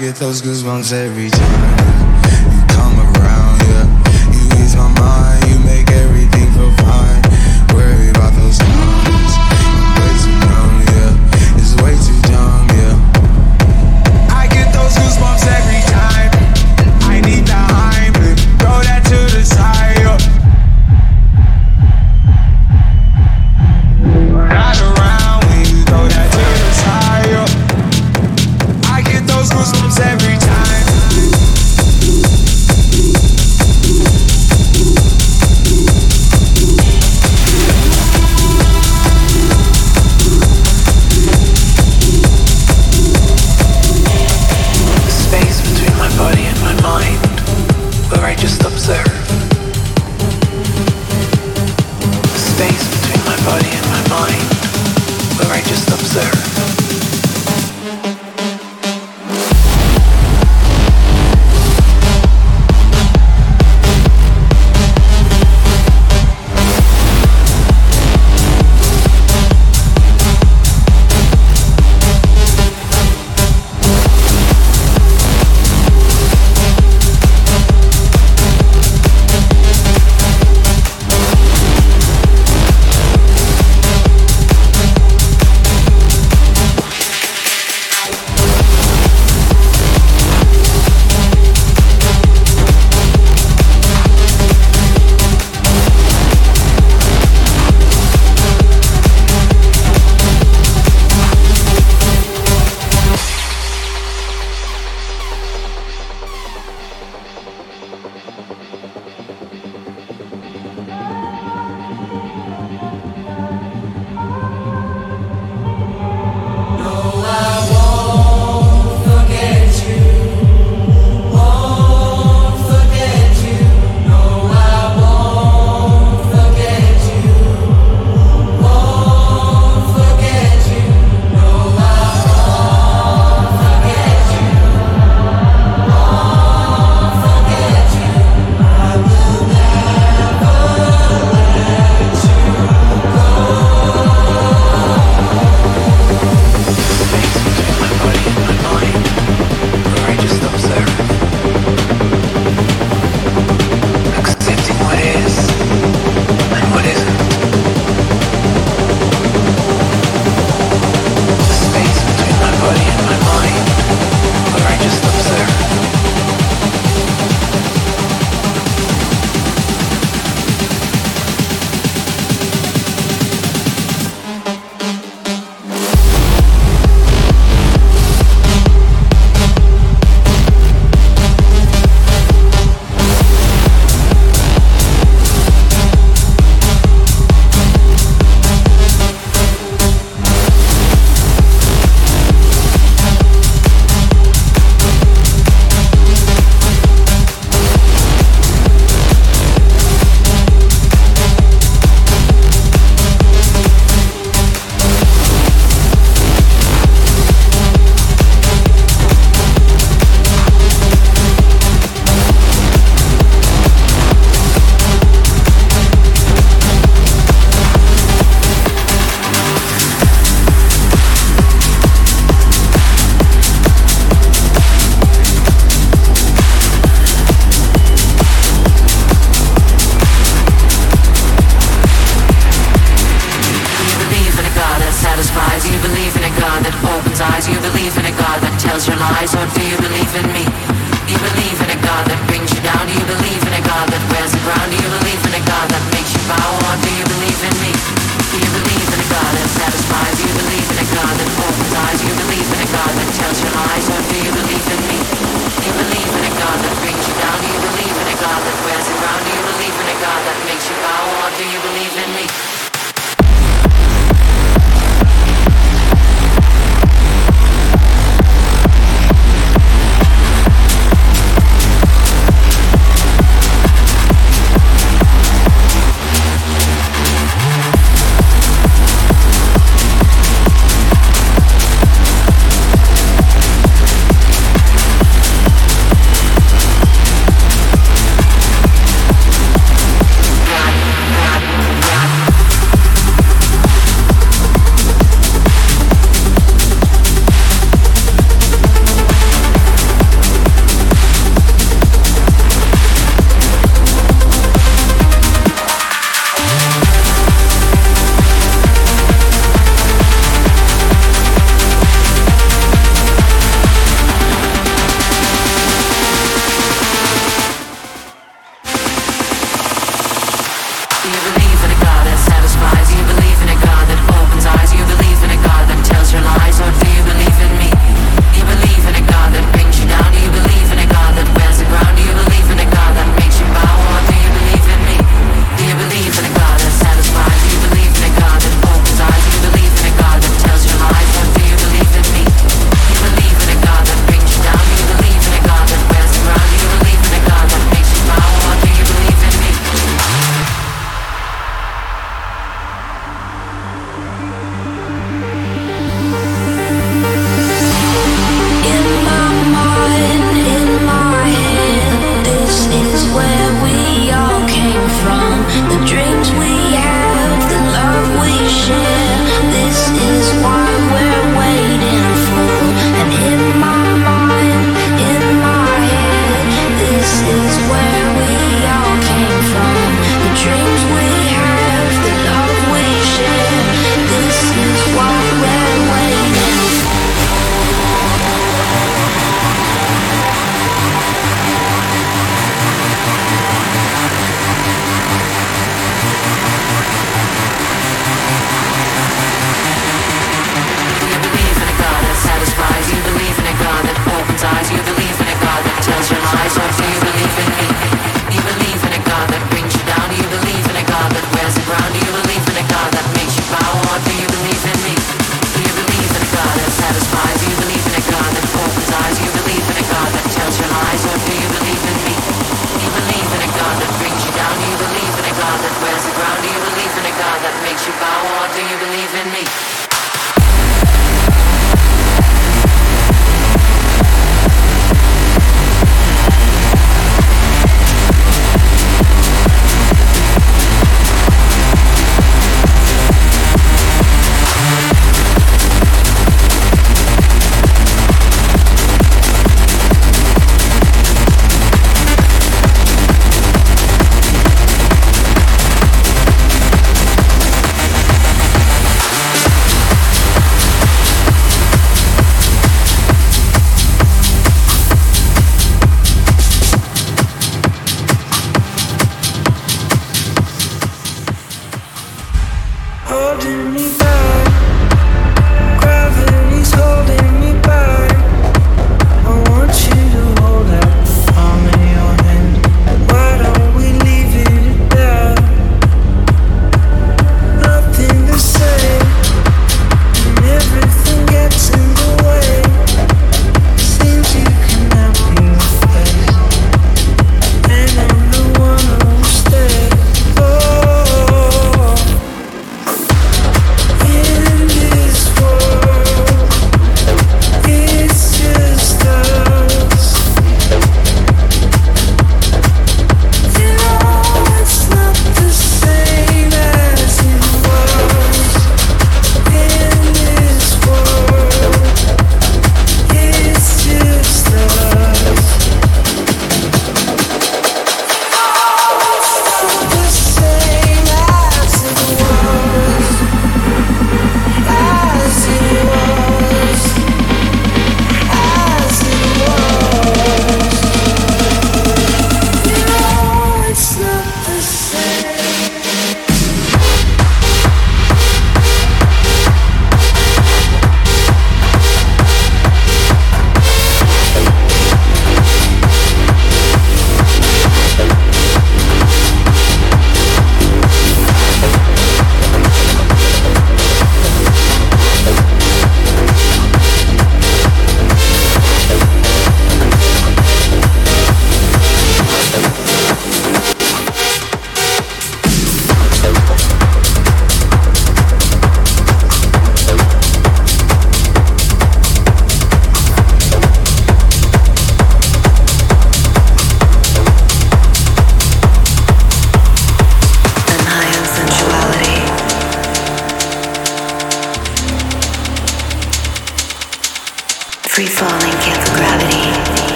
Get those goosebumps every time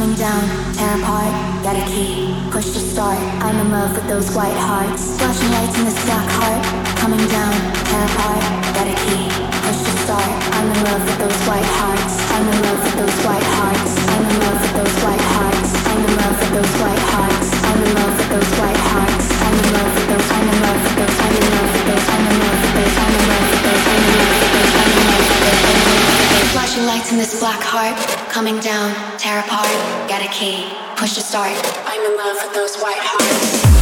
coming down, tear apart, get a key, push to start. I'm in love with those white hearts. Flashing lights in this black heart, coming down, tear apart, get a key, push to start. I'm in love with those white hearts. I'm in love with those white hearts. Flashing lights in this black heart, coming down, tear apart, get a key, push to start. I'm in love with those white hearts.